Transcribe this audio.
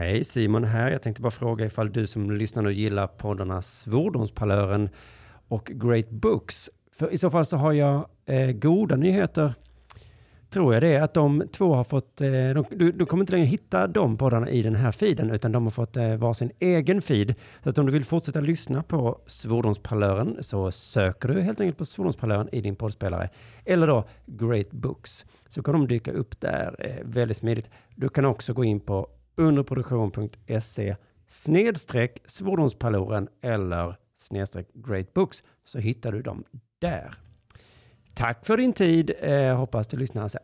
Hej Simon här. Jag tänkte bara fråga ifall du som lyssnar nu gillar poddarna Svordomspalören och Great Books. För i så fall så har jag eh, goda nyheter. Tror jag det är att de två har fått, eh, de, du, du, kommer inte längre hitta de poddarna i den här feeden, utan de har fått eh, varsin egen feed. Så att om du vill fortsätta lyssna på Svordomspalören så söker du helt enkelt på Svordomspalören i din poddspelare. Eller då Great Books. Så kan de dyka upp där eh, väldigt smidigt. Du kan också gå in på underproduktion.se snedstreck svordomspaloren eller snedstreck great books så hittar du dem där. Tack för din tid. Eh, hoppas du lyssnar sen.